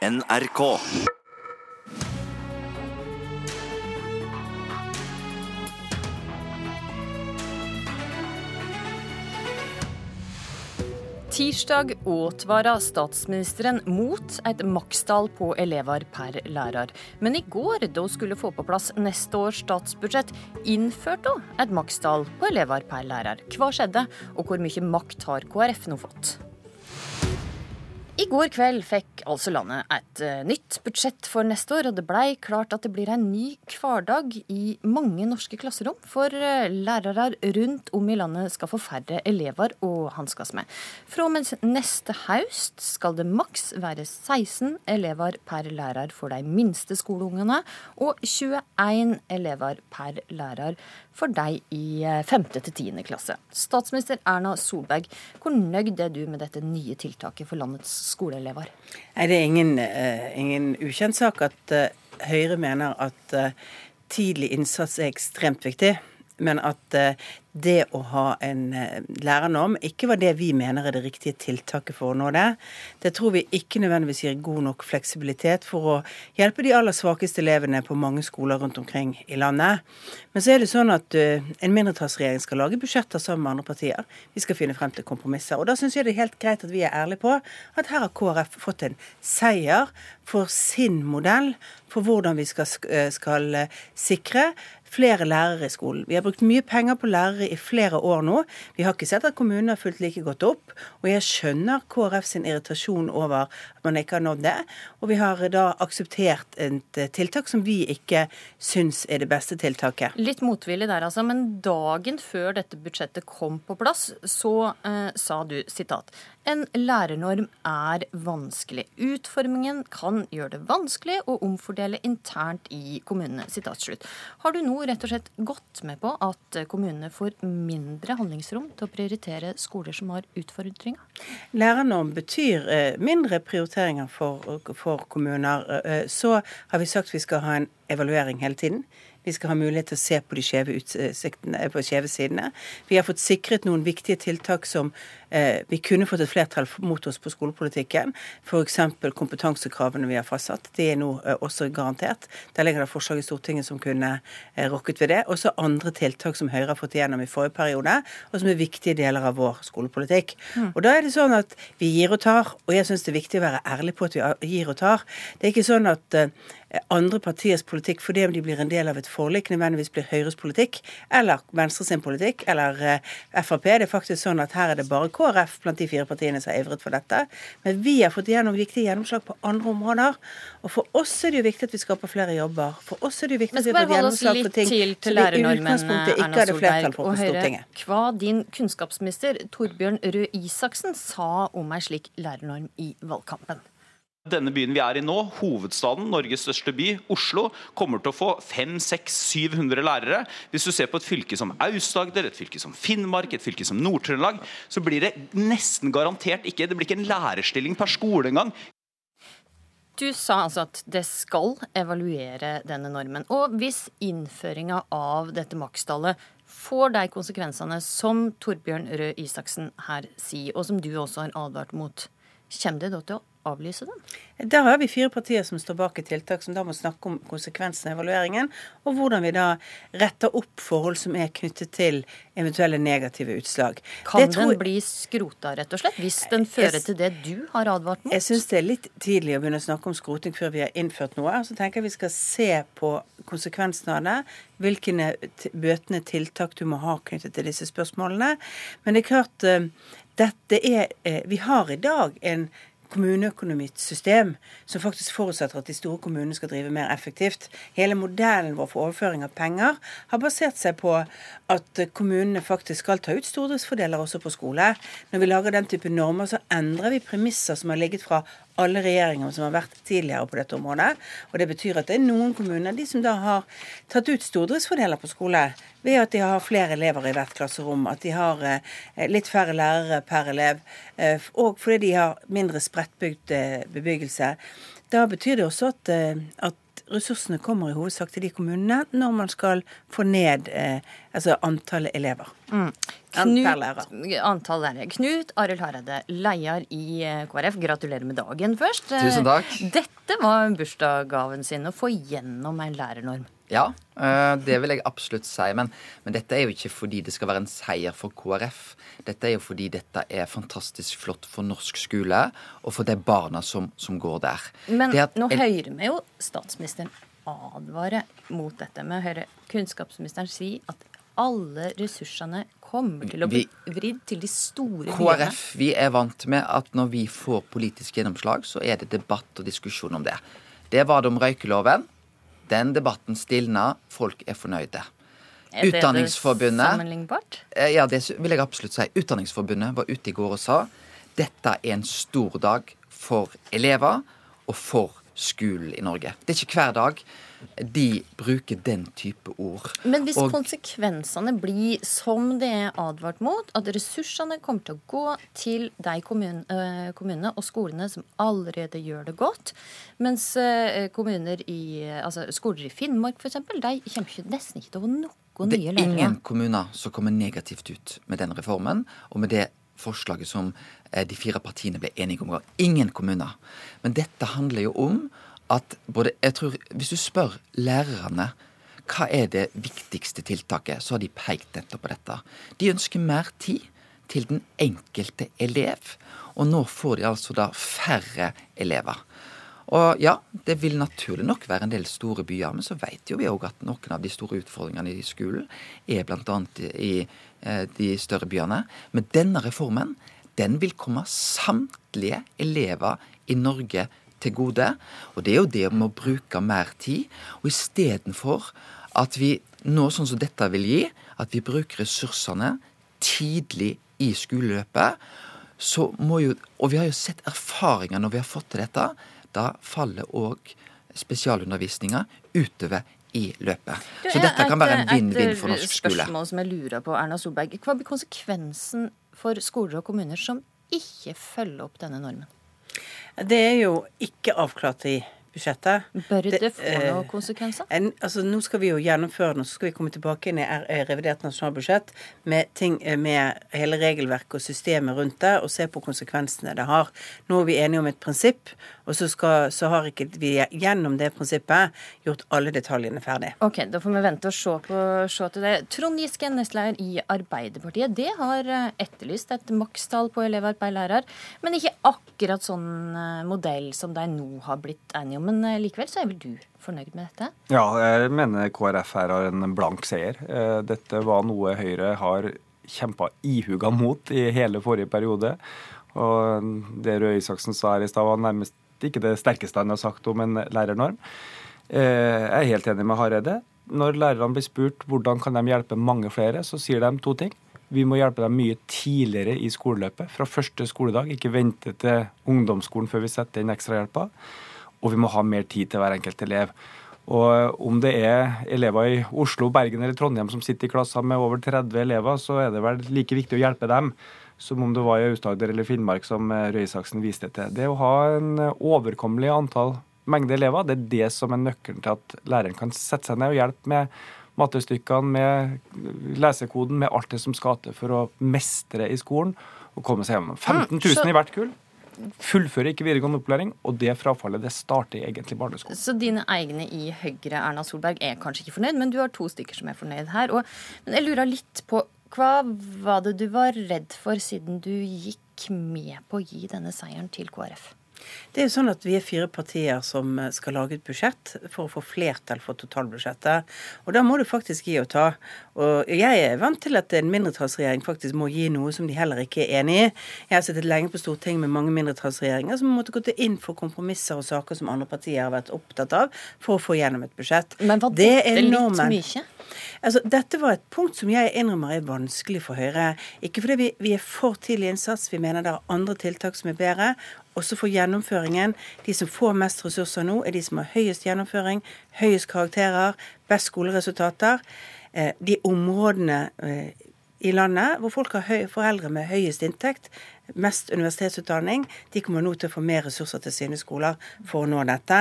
NRK. Tirsdag advarte statsministeren mot et makstall på elever per lærer. Men i går, da hun skulle få på plass neste års statsbudsjett, innførte hun et makstall på elever per lærer. Hva skjedde, og hvor mye makt har KrF nå fått? I går kveld fikk altså landet et uh, nytt budsjett for neste år, og det blei klart at det blir en ny hverdag i mange norske klasserom. For uh, lærere rundt om i landet skal få færre elever å hanskes med. Fra og med neste høst skal det maks være 16 elever per lærer for de minste skoleungene, og 21 elever per lærer for deg i 5. til 10. klasse. Statsminister Erna Solberg, hvor nøyd er du med dette nye tiltaket for landets skoleelever? Nei, Det er ingen, uh, ingen ukjent sak at uh, Høyre mener at tidlig innsats er ekstremt viktig. Men at det å ha en lærernorm ikke var det vi mener er det riktige tiltaket for å nå det. Det tror vi ikke nødvendigvis gir god nok fleksibilitet for å hjelpe de aller svakeste elevene på mange skoler rundt omkring i landet. Men så er det sånn at en mindretallsregjering skal lage budsjetter sammen med andre partier. Vi skal finne frem til kompromisser. Og da syns jeg det er helt greit at vi er ærlige på at her har KrF fått en seier for sin modell for hvordan vi skal, skal sikre flere lærere i skolen. Vi har brukt mye penger på lærere i flere år nå. Vi har ikke sett at kommunene har fulgt like godt opp. Og jeg skjønner KrF sin irritasjon over at man ikke har nådd det. Og vi har da akseptert et tiltak som vi ikke syns er det beste tiltaket. Litt motvillig der, altså. Men dagen før dette budsjettet kom på plass, så eh, sa du sitat en lærernorm er vanskelig. Utformingen kan gjøre det vanskelig å omfordele internt i kommunene. Har du nå rett og slett gått med på at kommunene får mindre handlingsrom til å prioritere skoler som har utfordringer? Lærernorm betyr eh, mindre prioriteringer for, for kommuner. Eh, så har vi sagt vi skal ha en evaluering hele tiden. Vi skal ha mulighet til å se på de skjeve skjeve sidene. Vi har fått sikret noen viktige tiltak som eh, vi kunne fått et flertall mot oss på skolepolitikken. F.eks. kompetansekravene vi har fastsatt. De er nå eh, også garantert. Der ligger det forslag i Stortinget som kunne eh, rokket ved det. Også andre tiltak som Høyre har fått igjennom i forrige periode, og som er viktige deler av vår skolepolitikk. Mm. Og da er det sånn at vi gir og tar, og jeg syns det er viktig å være ærlig på at vi gir og tar. Det er ikke sånn at eh, andre partiers politikk fordi om de blir en del av et forlik, nødvendigvis blir Høyres politikk, eller Venstres politikk, eller Frp. Det er faktisk sånn at her er det bare KrF blant de fire partiene som har ivret for dette. Men vi har fått gjennom viktige gjennomslag på andre områder. Og for oss er det jo viktig at vi skaper flere jobber. For oss er det jo viktig at vi får gjennomslag for ting til, til som vi i utgangspunktet ikke hadde flertall for på Stortinget. Hva din kunnskapsminister Torbjørn Røe Isaksen sa om ei slik lærernorm i valgkampen. Denne byen vi er i nå, hovedstaden, Norges største by, Oslo, kommer til å få 500-700 lærere. Hvis du ser på et fylke som Aust-Agder, et fylke som Finnmark, et fylke som Nord-Trøndelag, så blir det nesten garantert ikke Det blir ikke en lærerstilling per skole engang. Du sa altså at det skal evaluere denne normen. Og hvis innføringa av dette makstallet får de konsekvensene som Torbjørn Røe Isaksen her sier, og som du også har advart mot, kommer det da til å avlyse den? Der har vi fire partier som står bak et tiltak som da må snakke om konsekvensene av evalueringen, og hvordan vi da retter opp forhold som er knyttet til eventuelle negative utslag. Kan den bli skrota, rett og slett, hvis den fører jeg, til det du har advart mot? Jeg syns det er litt tidlig å begynne å snakke om skroting før vi har innført noe. Så tenker jeg vi skal se på konsekvensene av det. Hvilke bøtende tiltak du må ha knyttet til disse spørsmålene. Men det er klart, eh, dette er eh, Vi har i dag en kommuneøkonomisystem som faktisk forutsetter at de store kommunene skal drive mer effektivt. Hele modellen vår for overføring av penger har basert seg på at kommunene faktisk skal ta ut stordriftsfordeler også på skole. Når vi lager den type normer, så endrer vi premisser som har ligget fra alle regjeringer som har vært tidligere på dette området. Og det betyr at det er noen kommuner de som da har tatt ut stordriftsfordeler på skole ved at de har flere elever i hvert klasserom, at de har eh, litt færre lærere per elev, eh, og fordi de har mindre spredtbygd eh, bebyggelse. Da betyr det også at at ressursene kommer i hovedsak til de kommunene når man skal få ned eh, altså antallet elever. Mm. Knut, antall lærere. Knut Arild Hareide, leder i eh, KrF, gratulerer med dagen først. Tusen takk. Dette var bursdagsgaven sin, å få gjennom en lærernorm. Ja, eh, det vil jeg absolutt si. Men, men, dette er jo ikke fordi det skal være en seier for KrF. Dette er jo fordi dette er fantastisk flott for norsk skole og for de barna som, som går der. Men at, nå hører vi jo statsministeren advare mot dette. Vi hører kunnskapsministeren si at alle ressursene kommer til å bli vridd til de store byene. KrF vi er vant med at når vi får politisk gjennomslag, så er det debatt og diskusjon om det. Det var det om røykeloven. Den debatten stilna. Folk er fornøyde. Er det Utdanningsforbundet sammenlignbart? Eh, ja, det vil jeg absolutt si. Utdanningsforbundet var ute i går og sa dette er en stor dag for elever og for skolen i Norge. Det er ikke hver dag de bruker den type ord. Men hvis og, konsekvensene blir som det er advart mot, at ressursene kommer til å gå til de kommunene, øh, kommunene og skolene som allerede gjør det godt, mens øh, kommuner i, altså skoler i Finnmark f.eks., de kommer nesten ikke til å få noe nye lærere. Det er ingen kommuner som kommer negativt ut med den reformen og med det forslaget som eh, de fire partiene ble enige om. Ingen kommuner. Men dette handler jo om at både jeg tror, Hvis du spør lærerne hva er det viktigste tiltaket, så har de pekt nettopp på dette. De ønsker mer tid til den enkelte elev. Og nå får de altså da færre elever. Og ja, det vil naturlig nok være en del store byer, men så vet jo vi òg at noen av de store utfordringene i skolen er bl.a. i eh, de større byene. Men denne reformen, den vil komme samtlige elever i Norge til gode. Og det er jo det med å bruke mer tid. Og istedenfor at vi nå, sånn som dette vil gi, at vi bruker ressursene tidlig i skoleløpet, så må jo Og vi har jo sett erfaringer når vi har fått til dette. Da faller òg spesialundervisninga utover i løpet. Så dette kan være en vinn-vinn for norsk skole. Et spørsmål som jeg lurer på, Erna Solberg. Hva blir konsekvensen for skoler og kommuner som ikke følger opp denne normen? Det er jo ikke avklart i budsjettet. Bør det, det få eh, noen konsekvenser? En, altså, nå skal vi jo gjennomføre den, og så skal vi komme tilbake inn i revidert nasjonalbudsjett med, ting, eh, med hele regelverket og systemet rundt det, og se på konsekvensene det har. Nå er vi enige om et prinsipp, og så, skal, så har ikke vi gjennom det prinsippet gjort alle detaljene ferdig. Ok, Da får vi vente og se, på, se til det. Trond Giske, nestleder i Arbeiderpartiet, det har eh, etterlyst et makstall på elever per lærer, men ikke akkurat sånn modell som de nå har blitt enige om men eh, likevel så er vel du fornøyd med dette? Ja, jeg mener KrF her har en blank seier. Eh, dette var noe Høyre har kjempa ihuga mot i hele forrige periode. Og det Røe Isaksen sa her i stad, var nærmest ikke det sterkeste han har sagt om en lærernorm. Eh, jeg er helt enig med Hareide. Når lærerne blir spurt hvordan kan de hjelpe mange flere, så sier de to ting. Vi må hjelpe dem mye tidligere i skoleløpet, fra første skoledag. Ikke vente til ungdomsskolen før vi setter inn ekstrahjelpa og vi må ha mer tid til hver enkelt elev. Og Om det er elever i Oslo, Bergen eller Trondheim som sitter i klasser med over 30 elever, så er det vel like viktig å hjelpe dem som om det var i Aust-Agder eller Finnmark, som eh, Røe Isaksen viste til. Det å ha en overkommelig antall mengde elever, det er det som er nøkkelen til at læreren kan sette seg ned og hjelpe med mattestykkene, med lesekoden, med alt det som skal til for å mestre i skolen og komme seg gjennom. 15 mm, 000 i hvert kull fullfører ikke videregående opplæring, og det frafallet det starter egentlig barneskolen. Så dine egne i Høyre, Erna Solberg, er kanskje ikke fornøyd, men du har to stykker som er fornøyd her. Og, men jeg lurer litt på hva var det du var redd for siden du gikk med på å gi denne seieren til KrF? Det er jo sånn at Vi er fire partier som eh, skal lage et budsjett for å få flertall for totalbudsjettet. Og Da må du faktisk gi og ta. Og Jeg er vant til at en mindretallsregjering faktisk må gi noe som de heller ikke er enig i. Jeg har sittet lenge på Stortinget med mange mindretallsregjeringer som måtte gå inn for kompromisser og saker som andre partier har vært opptatt av for å få gjennom et budsjett. Men var det dette litt mye? Altså, dette var et punkt som jeg innrømmer er vanskelig for Høyre. Ikke fordi vi, vi er for tidlig innsats, vi mener det er andre tiltak som er bedre også for gjennomføringen. De som får mest ressurser nå, er de som har høyest gjennomføring, høyest karakterer, best skoleresultater. Eh, de områdene eh, i landet hvor folk har foreldre med høyest inntekt, mest universitetsutdanning, de kommer nå til å få mer ressurser til sine skoler for å nå dette.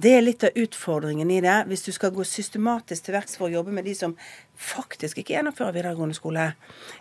Det er litt av utfordringen i det. Hvis du skal gå systematisk til verks for å jobbe med de som faktisk ikke gjennomfører videregående skole,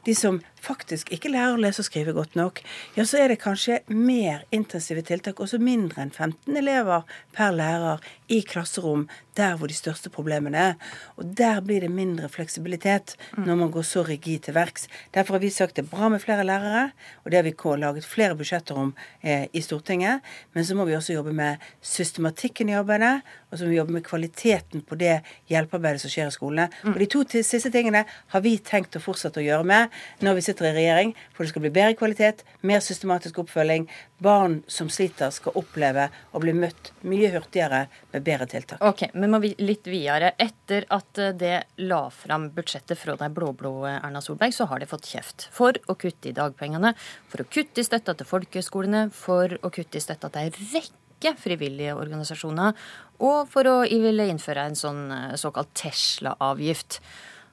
de som faktisk ikke lærer å lese og skrive godt nok, ja, så er det kanskje mer intensive tiltak, også mindre enn 15 elever per lærer i klasserom der hvor de største problemene er. Og der blir det mindre fleksibilitet når man går så rigid til verks. Derfor har vi sagt det er bra med flere lærere, og det har vi laget flere budsjetter om eh, i Stortinget. Men så må vi også jobbe med systematikken i arbeidet, og så må vi jobbe med kvaliteten på det hjelpearbeidet som skjer i skolene. Og de to siste tingene har vi tenkt å fortsette å gjøre med når vi sitter i regjering, for det skal bli bedre kvalitet, mer systematisk oppfølging. Barn som sliter, skal oppleve å bli møtt mye hurtigere med bedre tiltak. Ok, men må vi litt videre. Etter at det la fram budsjettet fra de blå-blå Erna Solberg, så har de fått kjeft for å kutte i dagpengene, for å kutte i støtta til folkehøyskolene, for å kutte i støtta til ei rekke frivillige organisasjoner, og for å ville innføre en sånn såkalt Tesla-avgift.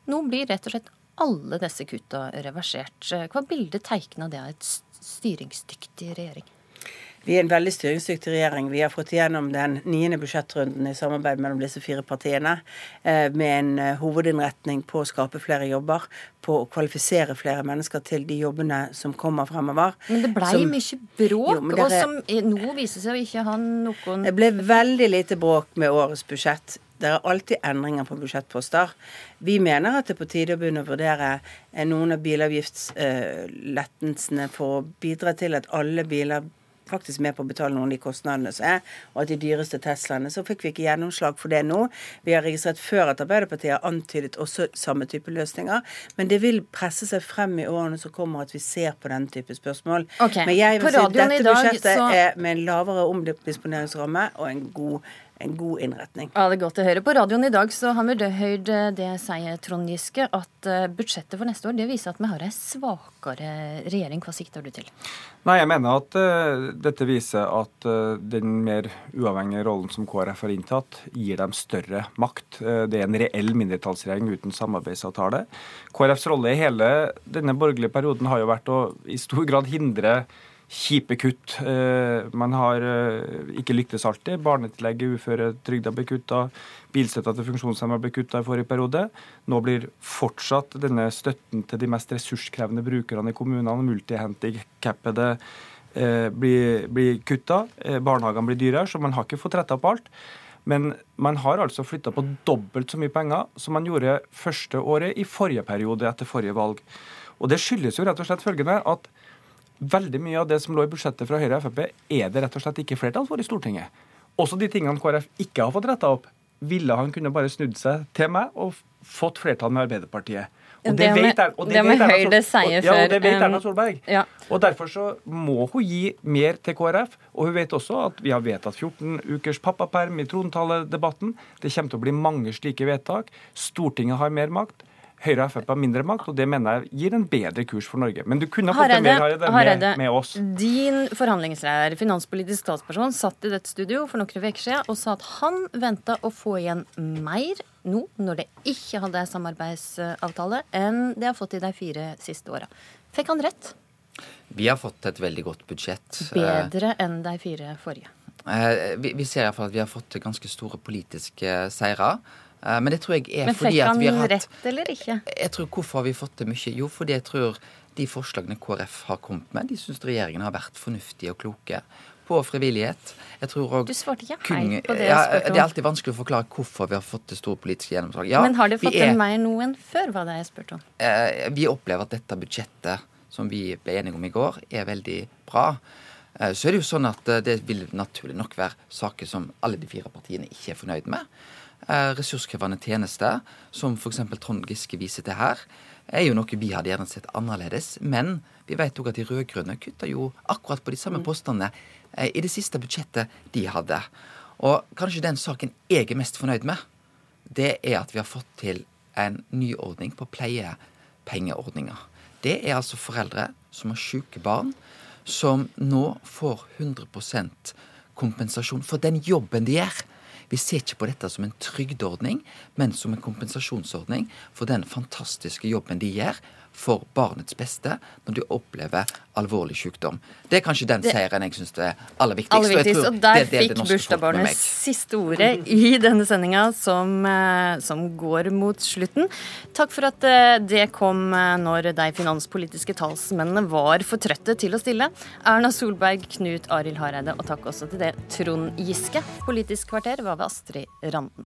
Nå blir rett og slett alle disse kutta reversert. Hva bilde tegner det av et styringsdyktig regjering? Vi er en veldig styringsdyktig regjering. Vi har fått igjennom den niende budsjettrunden i samarbeid mellom disse fire partiene, eh, med en eh, hovedinnretning på å skape flere jobber, på å kvalifisere flere mennesker til de jobbene som kommer fremover. Men det blei mye bråk, jo, og som nå viser seg å ikke ha noen Det ble veldig lite bråk med årets budsjett. Det er alltid endringer på budsjettposter. Vi mener at det er på tide å begynne å vurdere eh, noen av bilavgiftslettelsene for å bidra til at alle biler faktisk med på å betale noen av de kostnadene som er, og at de dyreste Teslaene Så fikk vi ikke gjennomslag for det nå. Vi har registrert før at Arbeiderpartiet har antydet også samme type løsninger. Men det vil presse seg frem i årene som kommer at vi ser på denne type spørsmål. Okay. Men jeg vil si at dette dag, budsjettet så- er med en lavere omdisponeringsramme og en god, en god innretning. Ja, det er godt å høre. På radioen i dag så har vi hørt det sier Trond Giske, at eh, budsjettet for neste år det viser at vi har ei svakere regjering. Hva sikter du til? Nei, jeg mener at eh, dette viser at eh, den mer uavhengige rollen som KrF har inntatt, gir dem større makt. Eh, det er en reell mindretallsregjering uten samarbeidsavtale. KrFs rolle i hele denne borgerlige perioden har jo vært å i stor grad hindre kjipe kutt. Eh, Man har ikke lyktes alltid. Barnetillegget, uføretrygda ble kutta. Bilstøtta til funksjonshemmede ble kutta i forrige periode. Nå blir fortsatt denne støtten til de mest ressurskrevende brukerne i kommunene, multihandikappede, blir, blir kutta. Eh, Barnehagene blir dyrere, så man har ikke fått retta opp alt. Men man har altså flytta på dobbelt så mye penger som man gjorde første året i forrige periode etter forrige valg. Og det skyldes jo rett og slett følgende at veldig mye av det som lå i budsjettet fra Høyre og Frp, er det rett og slett ikke flertall for i Stortinget. Også de tingene KrF ikke har fått retta opp, ville han kunne bare snudd seg til meg og fått flertall med Arbeiderpartiet. Og Det det vet og det vet Erna og- Ja, og det vet Erna Solberg. ja. Og Derfor så må hun gi mer til KrF. Og hun vet også at vi har vedtatt 14 ukers pappaperm i trontaledebatten. Det kommer til å bli mange slike vedtak. Stortinget har mer makt. Høyre og Frp har mindre makt, og det mener jeg gir en bedre kurs for Norge. Men du kunne ha fått det mer Hareide, med, med oss. Din forhandlingsleder, finanspolitisk talsperson, satt i dette studio for noen uker siden og sa at han venta å få igjen mer nå, når det ikke hadde samarbeidsavtale, enn det har fått i de fire siste åra. Fikk han rett? Vi har fått et veldig godt budsjett. Bedre enn de fire forrige. Eh, Vi, ser iallfall at vi har fått ganske store politiske seire. Eh, Men det tror jeg er fordi at vi har hatt Men fikk han rett eller ikke? Jeg tror Hvorfor har vi fått til mye? Jo, fordi jeg tror de forslagene KrF har kommet med, de syns regjeringen har vært fornuftige og kloke. På frivillighet. Jeg tror også Du svarte ikke helt på det jeg ja, spurte om. Det er alltid vanskelig å forklare hvorfor vi har fått til store politiske gjennomslag. Ja, Men har det fått er, til mer nå enn før, var det jeg spurte om. eh, vi opplever at dette budsjettet som vi ble enige om i går, er veldig bra. Eh, Så er det jo sånn at eh, det vil naturlig nok være saker som alle de fire partiene ikke er fornøyd med. Eh, Ressurskrevende tjenester, som f.eks. Trond Giske viser til her, er jo noe vi hadde gjerne sett annerledes. Men vi vet òg at de rød-grønne kutta jo akkurat på de samme postene eh, i det siste budsjettet de hadde. Og kanskje den saken jeg er mest fornøyd med, det er at vi har fått til en ny ordning på pleiepengeordninga. Det er altså foreldre som har syke barn, som nå får 100% kompensasjon for den jobben de gjør. Vi ser ikke på dette som en trygdeordning, men som en kompensasjonsordning for den fantastiske jobben de gjør for barnets beste når de opplever alvorlig sykdom. Det er kanskje den seieren jeg syns er aller viktigst. Aller viktigst, tror og der det det fikk bursdagsbarnet siste ordet i denne sendinga, som, eh, som går mot slutten. Takk for at eh, det kom eh, når de finanspolitiske talsmennene var for trøtte til å stille. Erna Solberg, Knut Arild Hareide, og takk også til det Trond Giske. Politisk kvarter var ved Astrid Randen.